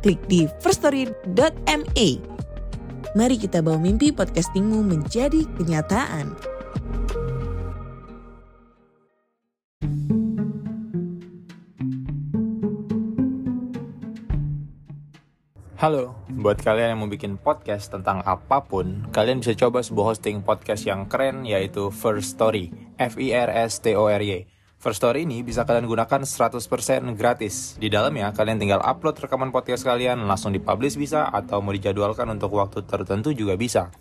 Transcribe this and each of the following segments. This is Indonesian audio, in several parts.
klik di firststory.me. Mari kita bawa mimpi podcastingmu menjadi kenyataan. Halo, buat kalian yang mau bikin podcast tentang apa pun, kalian bisa coba sebuah hosting podcast yang keren yaitu First Story, F-I-R-S-T-O-R-Y. First Story ini bisa kalian gunakan 100% gratis. Di dalamnya, kalian tinggal upload rekaman podcast kalian, langsung dipublish bisa, atau mau dijadwalkan untuk waktu tertentu juga bisa.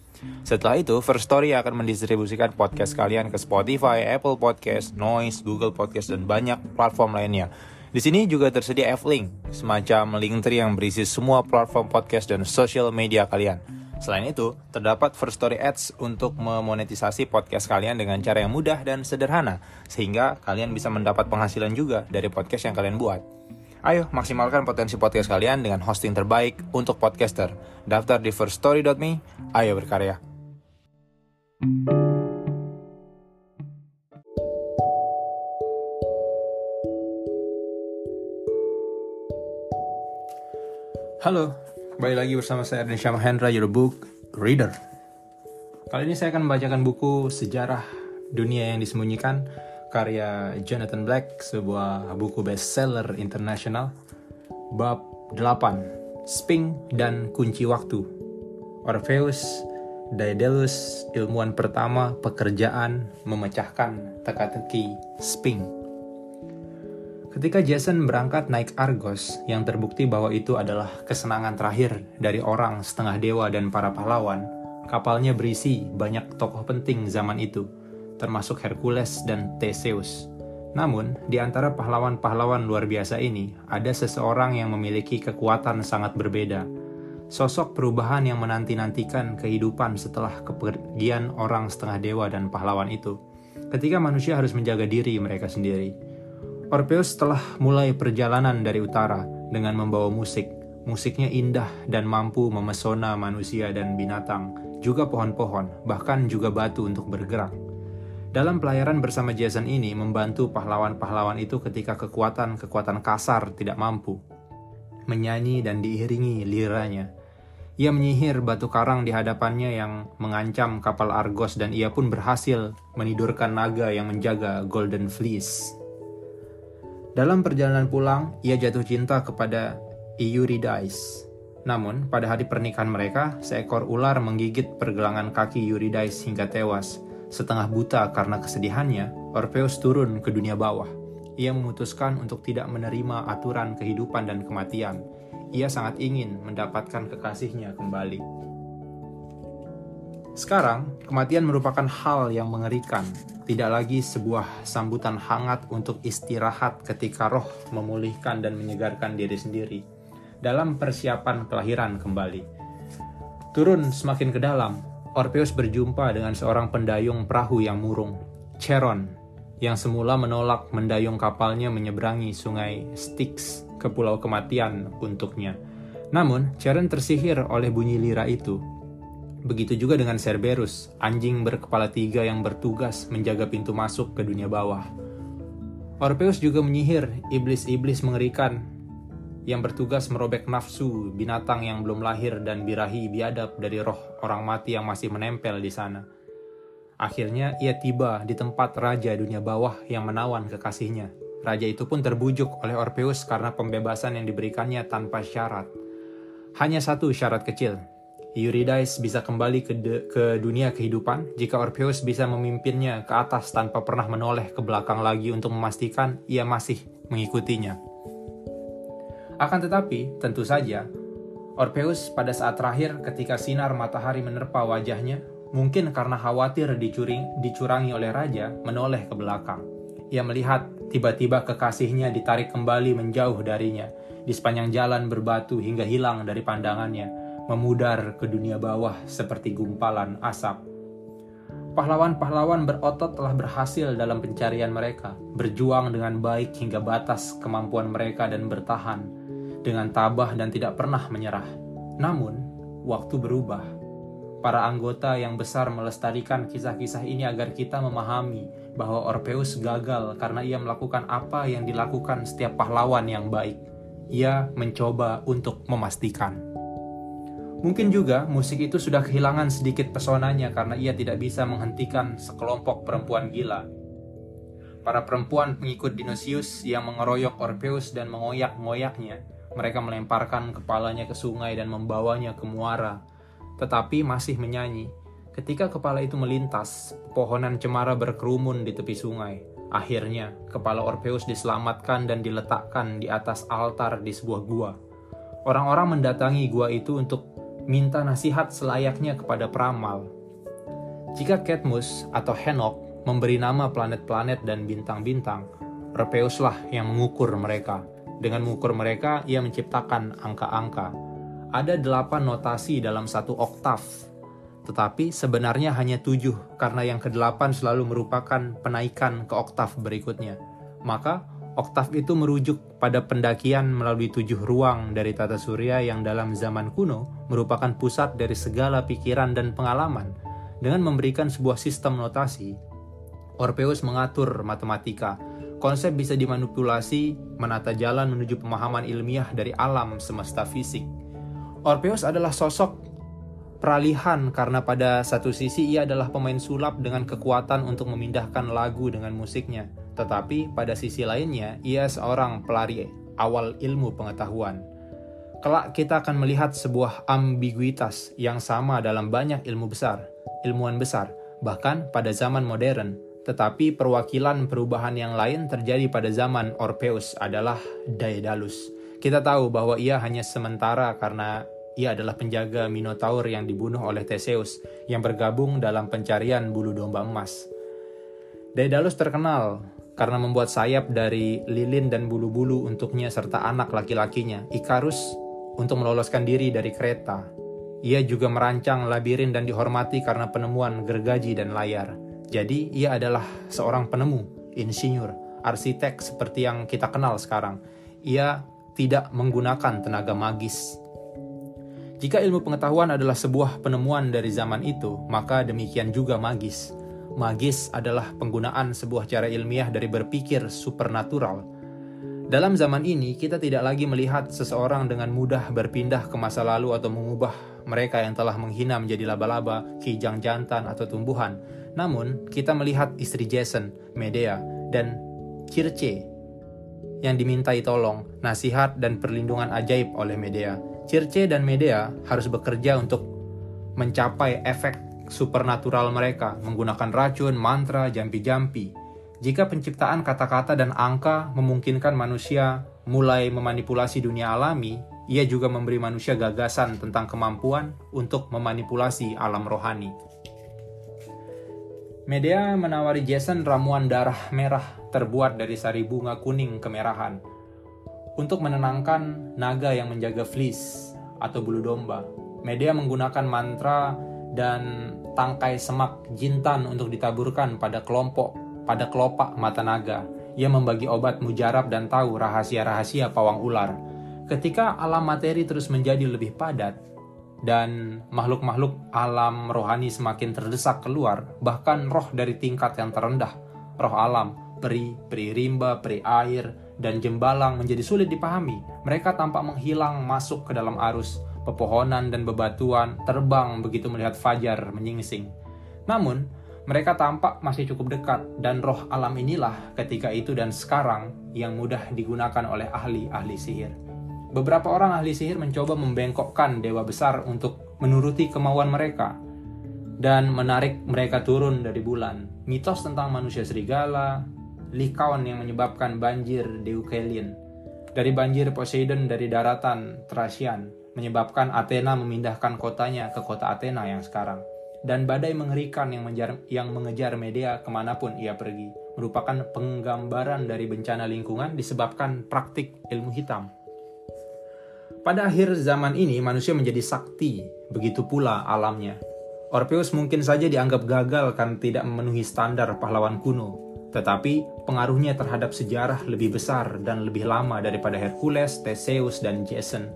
Setelah itu, First Story akan mendistribusikan podcast kalian ke Spotify, Apple Podcast, Noise, Google Podcast, dan banyak platform lainnya. Di sini juga tersedia F-Link, semacam link tree yang berisi semua platform podcast dan social media kalian. Selain itu, terdapat First Story Ads untuk memonetisasi podcast kalian dengan cara yang mudah dan sederhana, sehingga kalian bisa mendapat penghasilan juga dari podcast yang kalian buat. Ayo, maksimalkan potensi podcast kalian dengan hosting terbaik untuk podcaster. Daftar di firststory.me, ayo berkarya. Halo, kembali lagi bersama saya Ernesha Mahendra, your book reader. Kali ini saya akan membacakan buku Sejarah Dunia yang Disembunyikan karya Jonathan Black, sebuah buku bestseller internasional. Bab 8, Sping dan Kunci Waktu. Orpheus Daedalus, ilmuwan pertama pekerjaan memecahkan teka-teki Sping. Ketika Jason berangkat naik Argos, yang terbukti bahwa itu adalah kesenangan terakhir dari orang setengah dewa dan para pahlawan, kapalnya berisi banyak tokoh penting zaman itu, termasuk Hercules dan Theseus. Namun, di antara pahlawan-pahlawan luar biasa ini, ada seseorang yang memiliki kekuatan sangat berbeda. Sosok perubahan yang menanti-nantikan kehidupan setelah kepergian orang setengah dewa dan pahlawan itu. Ketika manusia harus menjaga diri mereka sendiri. Orpheus telah mulai perjalanan dari utara dengan membawa musik. Musiknya indah dan mampu memesona manusia dan binatang, juga pohon-pohon, bahkan juga batu untuk bergerak. Dalam pelayaran bersama Jason ini membantu pahlawan-pahlawan itu ketika kekuatan-kekuatan kasar tidak mampu. Menyanyi dan diiringi liranya. Ia menyihir batu karang di hadapannya yang mengancam kapal Argos dan ia pun berhasil menidurkan naga yang menjaga Golden Fleece. Dalam perjalanan pulang, ia jatuh cinta kepada Eurydice. Namun, pada hari pernikahan mereka, seekor ular menggigit pergelangan kaki Eurydice hingga tewas. Setengah buta karena kesedihannya, Orpheus turun ke dunia bawah. Ia memutuskan untuk tidak menerima aturan kehidupan dan kematian. Ia sangat ingin mendapatkan kekasihnya kembali. Sekarang, kematian merupakan hal yang mengerikan, tidak lagi sebuah sambutan hangat untuk istirahat ketika roh memulihkan dan menyegarkan diri sendiri dalam persiapan kelahiran kembali. Turun semakin ke dalam, Orpheus berjumpa dengan seorang pendayung perahu yang murung, Charon, yang semula menolak mendayung kapalnya menyeberangi sungai Styx ke pulau kematian untuknya. Namun, Charon tersihir oleh bunyi lira itu Begitu juga dengan Cerberus, anjing berkepala tiga yang bertugas menjaga pintu masuk ke dunia bawah. Orpheus juga menyihir iblis-iblis mengerikan yang bertugas merobek nafsu binatang yang belum lahir dan birahi biadab dari roh orang mati yang masih menempel di sana. Akhirnya ia tiba di tempat raja dunia bawah yang menawan kekasihnya. Raja itu pun terbujuk oleh Orpheus karena pembebasan yang diberikannya tanpa syarat. Hanya satu syarat kecil, Eurydice bisa kembali ke, de, ke dunia kehidupan jika Orpheus bisa memimpinnya ke atas tanpa pernah menoleh ke belakang lagi untuk memastikan ia masih mengikutinya. Akan tetapi, tentu saja, Orpheus pada saat terakhir ketika sinar matahari menerpa wajahnya, mungkin karena khawatir dicuring, dicurangi oleh raja, menoleh ke belakang. Ia melihat tiba-tiba kekasihnya ditarik kembali menjauh darinya. di sepanjang jalan berbatu hingga hilang dari pandangannya, memudar ke dunia bawah seperti gumpalan asap. Pahlawan-pahlawan berotot telah berhasil dalam pencarian mereka, berjuang dengan baik hingga batas kemampuan mereka dan bertahan dengan tabah dan tidak pernah menyerah. Namun, waktu berubah. Para anggota yang besar melestarikan kisah-kisah ini agar kita memahami bahwa Orpheus gagal karena ia melakukan apa yang dilakukan setiap pahlawan yang baik. Ia mencoba untuk memastikan. Mungkin juga musik itu sudah kehilangan sedikit pesonanya karena ia tidak bisa menghentikan sekelompok perempuan gila. Para perempuan pengikut Dionysius yang mengeroyok Orpheus dan mengoyak-ngoyaknya, mereka melemparkan kepalanya ke sungai dan membawanya ke muara, tetapi masih menyanyi. Ketika kepala itu melintas, pohonan cemara berkerumun di tepi sungai. Akhirnya, kepala Orpheus diselamatkan dan diletakkan di atas altar di sebuah gua. Orang-orang mendatangi gua itu untuk minta nasihat selayaknya kepada peramal. Jika Cadmus atau Henok memberi nama planet-planet dan bintang-bintang, Orpheuslah yang mengukur mereka. Dengan mengukur mereka, ia menciptakan angka-angka. Ada delapan notasi dalam satu oktav, tetapi sebenarnya hanya tujuh karena yang kedelapan selalu merupakan penaikan ke oktav berikutnya. Maka oktav itu merujuk pada pendakian melalui tujuh ruang dari tata surya yang dalam zaman kuno merupakan pusat dari segala pikiran dan pengalaman. Dengan memberikan sebuah sistem notasi, Orpheus mengatur matematika. Konsep bisa dimanipulasi, menata jalan menuju pemahaman ilmiah dari alam semesta fisik. Orpheus adalah sosok peralihan karena pada satu sisi ia adalah pemain sulap dengan kekuatan untuk memindahkan lagu dengan musiknya tetapi pada sisi lainnya, ia seorang pelari awal ilmu pengetahuan. Kelak kita akan melihat sebuah ambiguitas yang sama dalam banyak ilmu besar, ilmuwan besar, bahkan pada zaman modern. Tetapi perwakilan perubahan yang lain terjadi pada zaman Orpheus adalah Daedalus. Kita tahu bahwa ia hanya sementara karena ia adalah penjaga Minotaur yang dibunuh oleh Theseus yang bergabung dalam pencarian bulu domba emas. Daedalus terkenal karena membuat sayap dari lilin dan bulu-bulu untuknya serta anak laki-lakinya, Ikarus, untuk meloloskan diri dari kereta. Ia juga merancang labirin dan dihormati karena penemuan gergaji dan layar. Jadi, ia adalah seorang penemu, insinyur, arsitek seperti yang kita kenal sekarang. Ia tidak menggunakan tenaga magis. Jika ilmu pengetahuan adalah sebuah penemuan dari zaman itu, maka demikian juga magis magis adalah penggunaan sebuah cara ilmiah dari berpikir supernatural. Dalam zaman ini, kita tidak lagi melihat seseorang dengan mudah berpindah ke masa lalu atau mengubah mereka yang telah menghina menjadi laba-laba, kijang jantan, atau tumbuhan. Namun, kita melihat istri Jason, Medea, dan Circe yang dimintai tolong, nasihat, dan perlindungan ajaib oleh Medea. Circe dan Medea harus bekerja untuk mencapai efek supernatural mereka menggunakan racun, mantra, jampi-jampi. Jika penciptaan kata-kata dan angka memungkinkan manusia mulai memanipulasi dunia alami, ia juga memberi manusia gagasan tentang kemampuan untuk memanipulasi alam rohani. Medea menawari Jason ramuan darah merah terbuat dari sari bunga kuning kemerahan untuk menenangkan naga yang menjaga fleece atau bulu domba. Medea menggunakan mantra dan tangkai semak jintan untuk ditaburkan pada kelompok pada kelopak mata naga. Ia membagi obat mujarab dan tahu rahasia-rahasia pawang ular. Ketika alam materi terus menjadi lebih padat dan makhluk-makhluk alam rohani semakin terdesak keluar, bahkan roh dari tingkat yang terendah, roh alam, peri, peri rimba, peri air, dan jembalang menjadi sulit dipahami. Mereka tampak menghilang masuk ke dalam arus pepohonan dan bebatuan terbang begitu melihat fajar menyingsing. Namun, mereka tampak masih cukup dekat dan roh alam inilah ketika itu dan sekarang yang mudah digunakan oleh ahli-ahli sihir. Beberapa orang ahli sihir mencoba membengkokkan dewa besar untuk menuruti kemauan mereka dan menarik mereka turun dari bulan. Mitos tentang manusia serigala, Likaon yang menyebabkan banjir Deucalion, dari banjir Poseidon dari daratan Thracian, menyebabkan Athena memindahkan kotanya ke kota Athena yang sekarang. Dan badai mengerikan yang, mengejar, yang mengejar Medea ke mana pun ia pergi, merupakan penggambaran dari bencana lingkungan disebabkan praktik ilmu hitam. Pada akhir zaman ini manusia menjadi sakti, begitu pula alamnya. Orpheus mungkin saja dianggap gagal karena tidak memenuhi standar pahlawan kuno, tetapi pengaruhnya terhadap sejarah lebih besar dan lebih lama daripada Hercules, Theseus, dan Jason.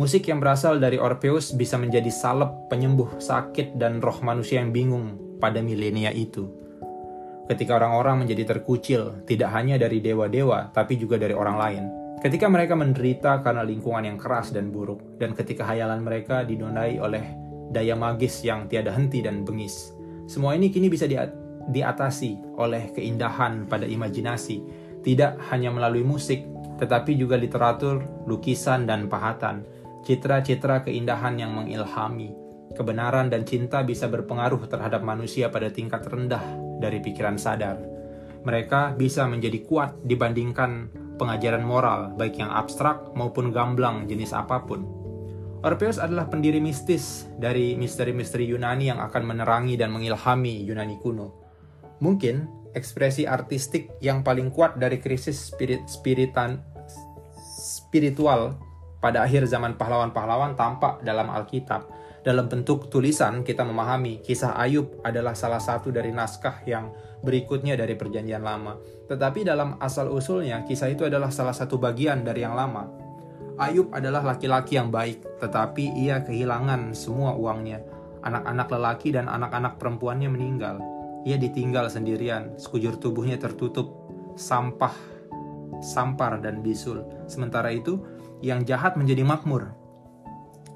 Musik yang berasal dari Orpheus bisa menjadi salep penyembuh sakit dan roh manusia yang bingung pada milenia itu. Ketika orang-orang menjadi terkucil, tidak hanya dari dewa-dewa, tapi juga dari orang lain. Ketika mereka menderita karena lingkungan yang keras dan buruk, dan ketika hayalan mereka didonai oleh daya magis yang tiada henti dan bengis. Semua ini kini bisa diatasi oleh keindahan pada imajinasi, tidak hanya melalui musik, tetapi juga literatur, lukisan, dan pahatan, citra-citra keindahan yang mengilhami. Kebenaran dan cinta bisa berpengaruh terhadap manusia pada tingkat rendah dari pikiran sadar. Mereka bisa menjadi kuat dibandingkan pengajaran moral, baik yang abstrak maupun gamblang jenis apa pun. Orpheus adalah pendiri mistis dari misteri-misteri Yunani yang akan menerangi dan mengilhami Yunani kuno. Mungkin ekspresi artistik yang paling kuat dari krisis spirit spiritan spiritual pada akhir zaman pahlawan-pahlawan tampak dalam Alkitab. Dalam bentuk tulisan kita memahami kisah Ayub adalah salah satu dari naskah yang berikutnya dari perjanjian lama. Tetapi dalam asal-usulnya kisah itu adalah salah satu bagian dari yang lama Ayub adalah laki-laki yang baik, tetapi ia kehilangan semua uangnya. Anak-anak lelaki dan anak-anak perempuannya meninggal. Ia ditinggal sendirian, sekujur tubuhnya tertutup sampah, sampar dan bisul. Sementara itu, yang jahat menjadi makmur.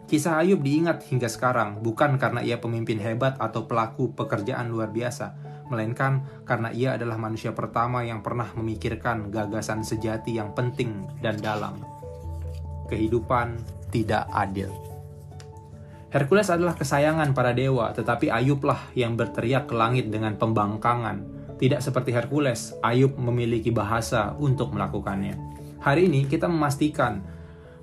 Kisah Ayub diingat hingga sekarang bukan karena ia pemimpin hebat atau pelaku pekerjaan luar biasa, melainkan karena ia adalah manusia pertama yang pernah memikirkan gagasan sejati yang penting dan dalam kehidupan tidak adil. Hercules adalah kesayangan para dewa, tetapi Ayublah yang berteriak ke langit dengan pembangkangan. Tidak seperti Hercules, Ayub memiliki bahasa untuk melakukannya. Hari ini kita memastikan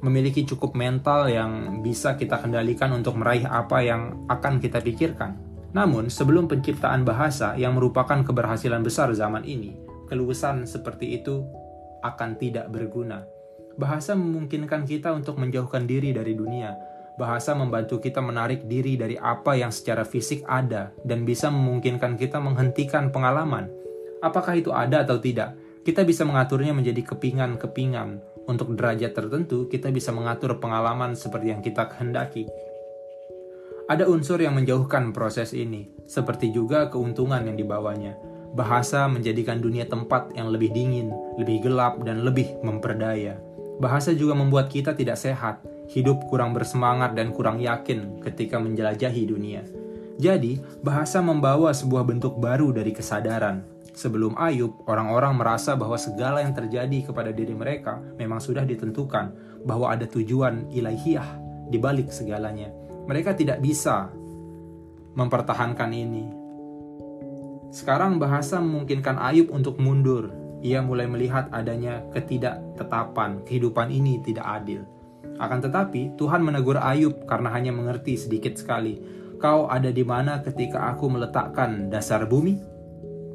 memiliki cukup mental yang bisa kita kendalikan untuk meraih apa yang akan kita pikirkan. Namun, sebelum penciptaan bahasa yang merupakan keberhasilan besar zaman ini, keluasan seperti itu akan tidak berguna Bahasa memungkinkan kita untuk menjauhkan diri dari dunia. Bahasa membantu kita menarik diri dari apa yang secara fisik ada dan bisa memungkinkan kita menghentikan pengalaman. Apakah itu ada atau tidak? Kita bisa mengaturnya menjadi kepingan-kepingan. Untuk derajat tertentu, kita bisa mengatur pengalaman seperti yang kita kehendaki. Ada unsur yang menjauhkan proses ini, seperti juga keuntungan yang dibawanya. Bahasa menjadikan dunia tempat yang lebih dingin, lebih gelap, dan lebih memperdaya. Bahasa juga membuat kita tidak sehat, hidup kurang bersemangat dan kurang yakin ketika menjelajahi dunia. Jadi, bahasa membawa sebuah bentuk baru dari kesadaran. Sebelum Ayub, orang-orang merasa bahwa segala yang terjadi kepada diri mereka memang sudah ditentukan, bahwa ada tujuan ilahiyah di balik segalanya. Mereka tidak bisa mempertahankan ini. Sekarang bahasa memungkinkan Ayub untuk mundur ia mulai melihat adanya ketidaktetapan, kehidupan ini tidak adil. Akan tetapi, Tuhan menegur Ayub karena hanya mengerti sedikit sekali. Kau ada di mana ketika aku meletakkan dasar bumi?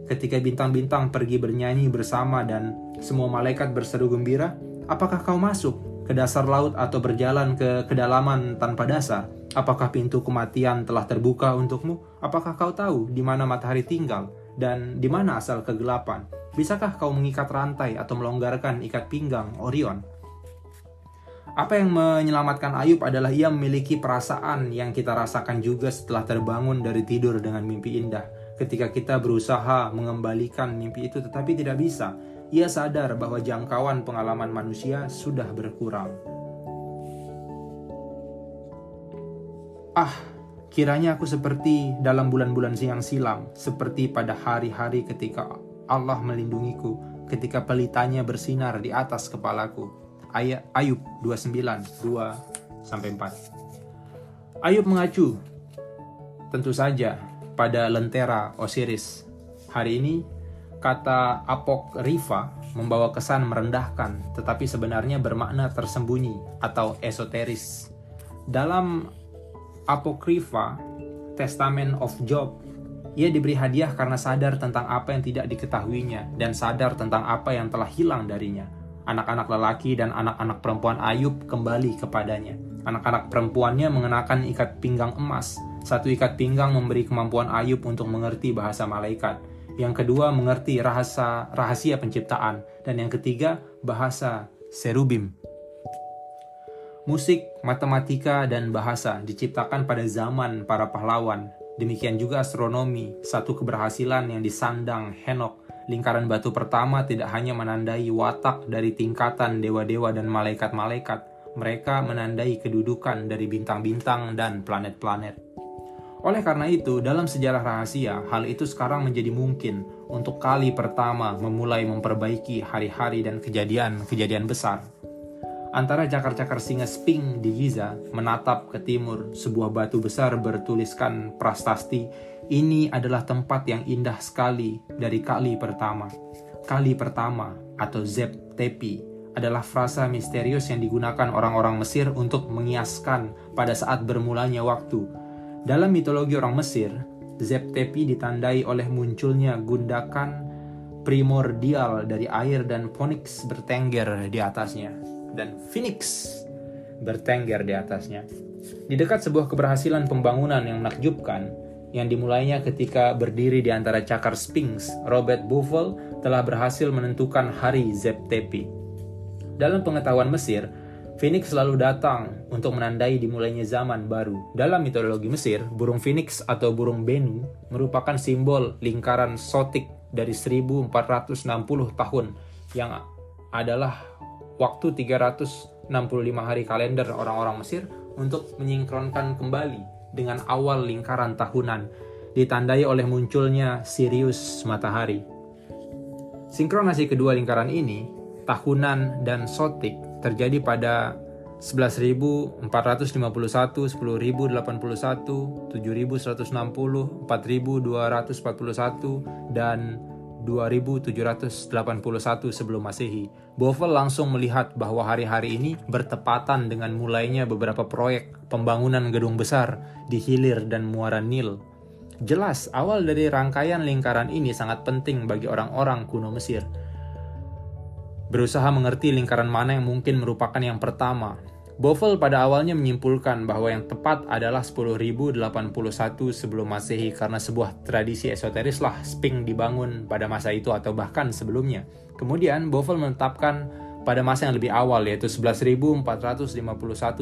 Ketika bintang-bintang pergi bernyanyi bersama dan semua malaikat berseru gembira, apakah kau masuk ke dasar laut atau berjalan ke kedalaman tanpa dasar? Apakah pintu kematian telah terbuka untukmu? Apakah kau tahu di mana matahari tinggal dan di mana asal kegelapan? Bisakah kau mengikat rantai atau melonggarkan ikat pinggang Orion? Apa yang menyelamatkan Ayub adalah ia memiliki perasaan yang kita rasakan juga setelah terbangun dari tidur dengan mimpi indah. Ketika kita berusaha mengembalikan mimpi itu tetapi tidak bisa, ia sadar bahwa jangkauan pengalaman manusia sudah berkurang. Ah, kiranya aku seperti dalam bulan-bulan siang silam, seperti pada hari-hari ketika Allah melindungiku ketika pelitanya bersinar di atas kepalaku. Ayat Ayub 29 2 sampai 4. Ayub mengacu tentu saja pada lentera Osiris. Hari ini kata apokrifa membawa kesan merendahkan tetapi sebenarnya bermakna tersembunyi atau esoteris. Dalam apokrifa Testament of Job ia diberi hadiah karena sadar tentang apa yang tidak diketahuinya dan sadar tentang apa yang telah hilang darinya. Anak-anak lelaki dan anak-anak perempuan Ayub kembali kepadanya. Anak-anak perempuannya mengenakan ikat pinggang emas. Satu ikat pinggang memberi kemampuan Ayub untuk mengerti bahasa malaikat. Yang kedua mengerti rahasia, rahasia penciptaan. Dan yang ketiga bahasa serubim. Musik, matematika, dan bahasa diciptakan pada zaman para pahlawan. Demikian juga astronomi, satu keberhasilan yang disandang Henok lingkaran batu pertama tidak hanya menandai watak dari tingkatan dewa-dewa dan malaikat-malaikat, mereka menandai kedudukan dari bintang-bintang dan planet-planet. Oleh karena itu, dalam sejarah rahasia, hal itu sekarang menjadi mungkin untuk kali pertama memulai memperbaiki hari-hari dan kejadian-kejadian besar. Antara cakar-cakar singa Sping di Giza menatap ke timur, sebuah batu besar bertuliskan prastasti ini adalah tempat yang indah sekali dari kali pertama. Kali pertama atau Zep Tepi adalah frasa misterius yang digunakan orang-orang Mesir untuk mengiaskan pada saat bermulanya waktu. Dalam mitologi orang Mesir, Zep Tepi ditandai oleh munculnya gundakan primordial dari air dan Phoenix bertengger di atasnya. Dan Phoenix bertengger di atasnya. Di dekat sebuah keberhasilan pembangunan yang menakjubkan, yang dimulainya ketika berdiri di antara cakar Sphinx, Robert Buffel telah berhasil menentukan hari Zeptepi. Dalam pengetahuan Mesir, Phoenix selalu datang untuk menandai dimulainya zaman baru. Dalam mitologi Mesir, burung Phoenix atau burung Bennu merupakan simbol lingkaran sotik dari 1460 tahun yang adalah waktu 365 hari kalender orang-orang Mesir untuk menyingkronkan kembali dengan awal lingkaran tahunan, ditandai oleh munculnya Sirius matahari. Sinkronasi kedua lingkaran ini, tahunan dan sotik, terjadi pada 11.451, 10.081, 7.160, 4.241, dan 2781 sebelum Masehi, Bovel langsung melihat bahwa hari-hari ini bertepatan dengan mulainya beberapa proyek pembangunan gedung besar di hilir dan muara Nil. Jelas, awal dari rangkaian lingkaran ini sangat penting bagi orang-orang kuno Mesir. Berusaha mengerti lingkaran mana yang mungkin merupakan yang pertama, Bovel pada awalnya menyimpulkan bahwa yang tepat adalah 10.081 sebelum masehi karena sebuah tradisi esoterislah Sping dibangun pada masa itu atau bahkan sebelumnya. Kemudian Bovel menetapkan pada masa yang lebih awal yaitu 11.451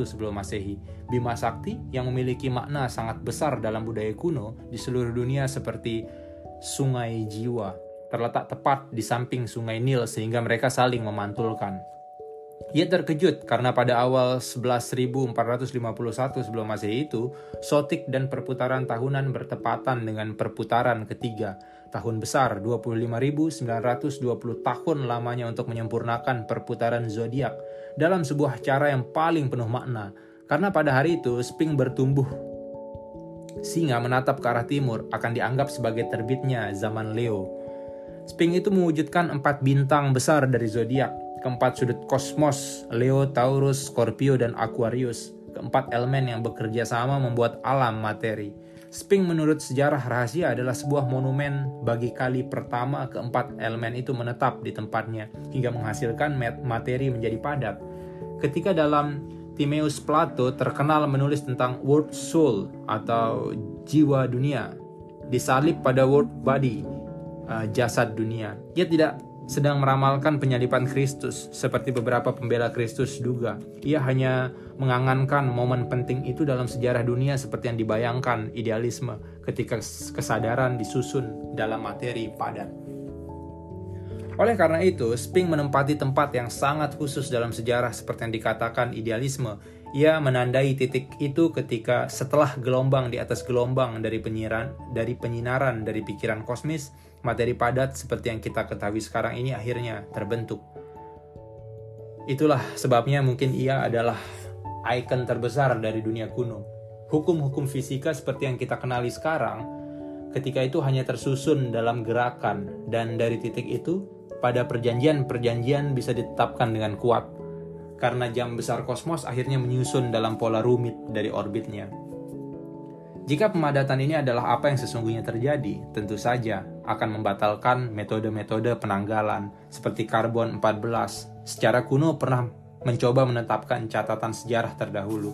sebelum masehi. Bima Sakti yang memiliki makna sangat besar dalam budaya kuno di seluruh dunia seperti sungai jiwa terletak tepat di samping sungai Nil sehingga mereka saling memantulkan. Ia terkejut karena pada awal 11.451 sebelum Masehi itu, sotik dan perputaran tahunan bertepatan dengan perputaran ketiga. Tahun besar 25.920 tahun lamanya untuk menyempurnakan perputaran zodiak dalam sebuah cara yang paling penuh makna. Karena pada hari itu Sping bertumbuh Singa menatap ke arah timur akan dianggap sebagai terbitnya zaman Leo. Sping itu mewujudkan empat bintang besar dari zodiak, keempat sudut kosmos, Leo, Taurus, Scorpio, dan Aquarius. Keempat elemen yang bekerja sama membuat alam materi. Sping menurut sejarah rahasia adalah sebuah monumen bagi kali pertama keempat elemen itu menetap di tempatnya hingga menghasilkan materi menjadi padat. Ketika dalam Timaeus Plato terkenal menulis tentang word soul atau jiwa dunia, disalib pada word body, uh, jasad dunia. Ia tidak sedang meramalkan penyalipan Kristus, seperti beberapa pembela Kristus juga. Ia hanya mengangankan momen penting itu dalam sejarah dunia seperti yang dibayangkan idealisme ketika kesadaran disusun dalam materi padat. Oleh karena itu, Sping menempati tempat yang sangat khusus dalam sejarah seperti yang dikatakan idealisme. Ia menandai titik itu ketika setelah gelombang di atas gelombang dari penyiaran dari penyinaran dari pikiran kosmis, materi padat seperti yang kita ketahui sekarang ini akhirnya terbentuk. Itulah sebabnya mungkin ia adalah ikon terbesar dari dunia kuno. Hukum-hukum fisika seperti yang kita kenali sekarang, ketika itu hanya tersusun dalam gerakan, dan dari titik itu, pada perjanjian-perjanjian bisa ditetapkan dengan kuat, karena jam besar kosmos akhirnya menyusun dalam pola rumit dari orbitnya. Jika pemadatan ini adalah apa yang sesungguhnya terjadi, tentu saja akan membatalkan metode-metode penanggalan seperti karbon 14. Secara kuno pernah mencoba menetapkan catatan sejarah terdahulu.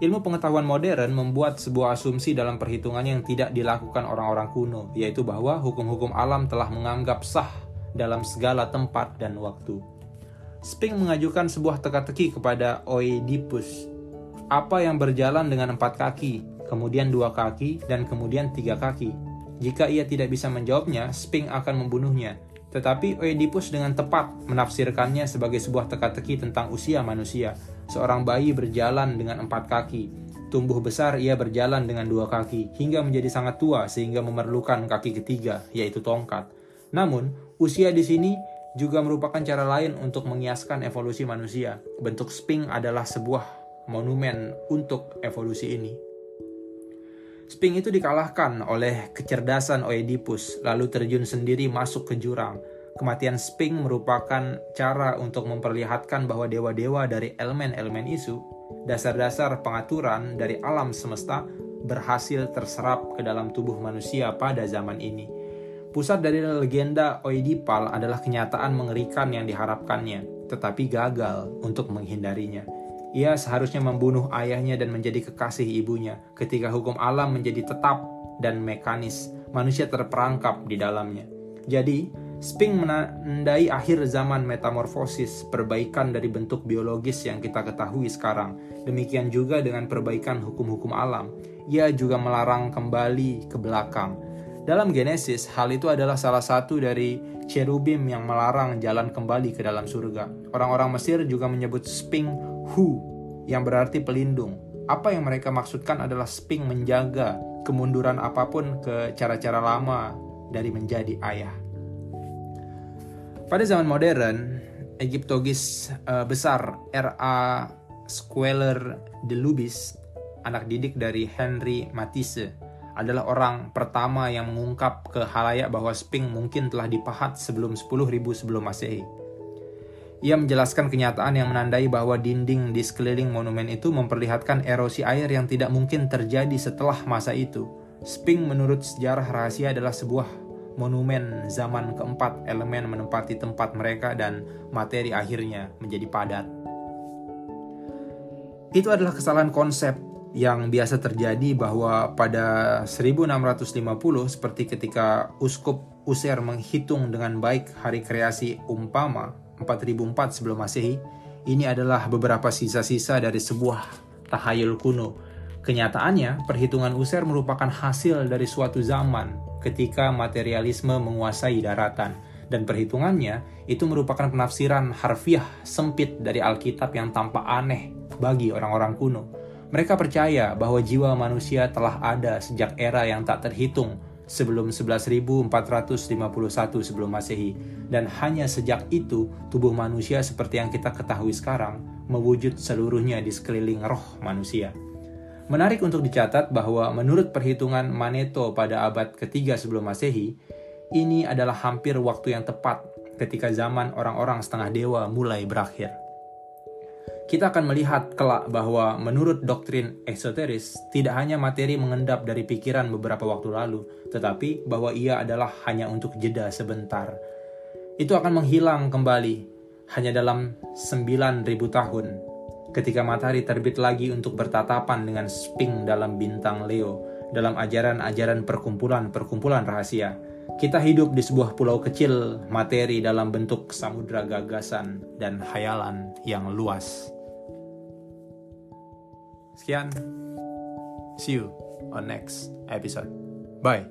Ilmu pengetahuan modern membuat sebuah asumsi dalam perhitungan yang tidak dilakukan orang-orang kuno, yaitu bahwa hukum-hukum alam telah menganggap sah dalam segala tempat dan waktu. Sping mengajukan sebuah teka-teki kepada Oedipus. Apa yang berjalan dengan empat kaki? kemudian dua kaki, dan kemudian tiga kaki. Jika ia tidak bisa menjawabnya, Sping akan membunuhnya. Tetapi Oedipus dengan tepat menafsirkannya sebagai sebuah teka-teki tentang usia manusia. Seorang bayi berjalan dengan empat kaki. Tumbuh besar ia berjalan dengan dua kaki, hingga menjadi sangat tua sehingga memerlukan kaki ketiga, yaitu tongkat. Namun, usia di sini juga merupakan cara lain untuk mengiaskan evolusi manusia. Bentuk Sping adalah sebuah monumen untuk evolusi ini. Sping itu dikalahkan oleh kecerdasan Oedipus, lalu terjun sendiri masuk ke jurang. Kematian Sping merupakan cara untuk memperlihatkan bahwa dewa-dewa dari elemen-elemen isu, dasar-dasar pengaturan dari alam semesta, berhasil terserap ke dalam tubuh manusia pada zaman ini. Pusat dari legenda Oedipal adalah kenyataan mengerikan yang diharapkannya, tetapi gagal untuk menghindarinya. Ia seharusnya membunuh ayahnya dan menjadi kekasih ibunya. Ketika hukum alam menjadi tetap dan mekanis, manusia terperangkap di dalamnya. Jadi, Sping menandai akhir zaman metamorfosis, perbaikan dari bentuk biologis yang kita ketahui sekarang. Demikian juga dengan perbaikan hukum-hukum alam. Ia juga melarang kembali ke belakang. Dalam Genesis, hal itu adalah salah satu dari cherubim yang melarang jalan kembali ke dalam surga. Orang-orang Mesir juga menyebut Sping Hu yang berarti pelindung. Apa yang mereka maksudkan adalah Sping menjaga kemunduran apa pun ke cara-cara lama dari menjadi ayah. Pada zaman modern, Egyptologis uh, besar R.A. Squeller de Lubis, anak didik dari Henry Matisse, adalah orang pertama yang mengungkap ke halayak bahwa Sping mungkin telah dipahat sebelum 10.000 sebelum Masehi. Ia menjelaskan kenyataan yang menandai bahwa dinding di sekeliling monumen itu memperlihatkan erosi air yang tidak mungkin terjadi setelah masa itu. Sping menurut sejarah rahasia adalah sebuah monumen zaman keempat elemen menempati tempat mereka dan materi akhirnya menjadi padat. Itu adalah kesalahan konsep yang biasa terjadi bahwa pada 1650 seperti ketika uskup User menghitung dengan baik hari kreasi umpama 4004 sebelum Masehi, ini adalah beberapa sisa-sisa dari sebuah tahayul kuno. Kenyataannya, perhitungan User merupakan hasil dari suatu zaman ketika materialisme menguasai daratan dan perhitungannya itu merupakan penafsiran harfiah sempit dari Alkitab yang tampak aneh bagi orang-orang kuno. Mereka percaya bahwa jiwa manusia telah ada sejak era yang tak terhitung sebelum 11.451 sebelum Masehi dan hanya sejak itu tubuh manusia seperti yang kita ketahui sekarang mewujud seluruhnya di sekeliling roh manusia. Menarik untuk dicatat bahwa menurut perhitungan Maneto pada abad ketiga sebelum Masehi, ini adalah hampir waktu yang tepat ketika zaman orang-orang setengah dewa mulai berakhir kita akan melihat kelak bahwa menurut doktrin esoteris, tidak hanya materi mengendap dari pikiran beberapa waktu lalu, tetapi bahwa ia adalah hanya untuk jeda sebentar. Itu akan menghilang kembali hanya dalam 9000 tahun ketika matahari terbit lagi untuk bertatapan dengan sping dalam bintang Leo dalam ajaran-ajaran perkumpulan-perkumpulan rahasia. Kita hidup di sebuah pulau kecil materi dalam bentuk samudra gagasan dan hayalan yang luas. Sekian. See you on next episode. Bye.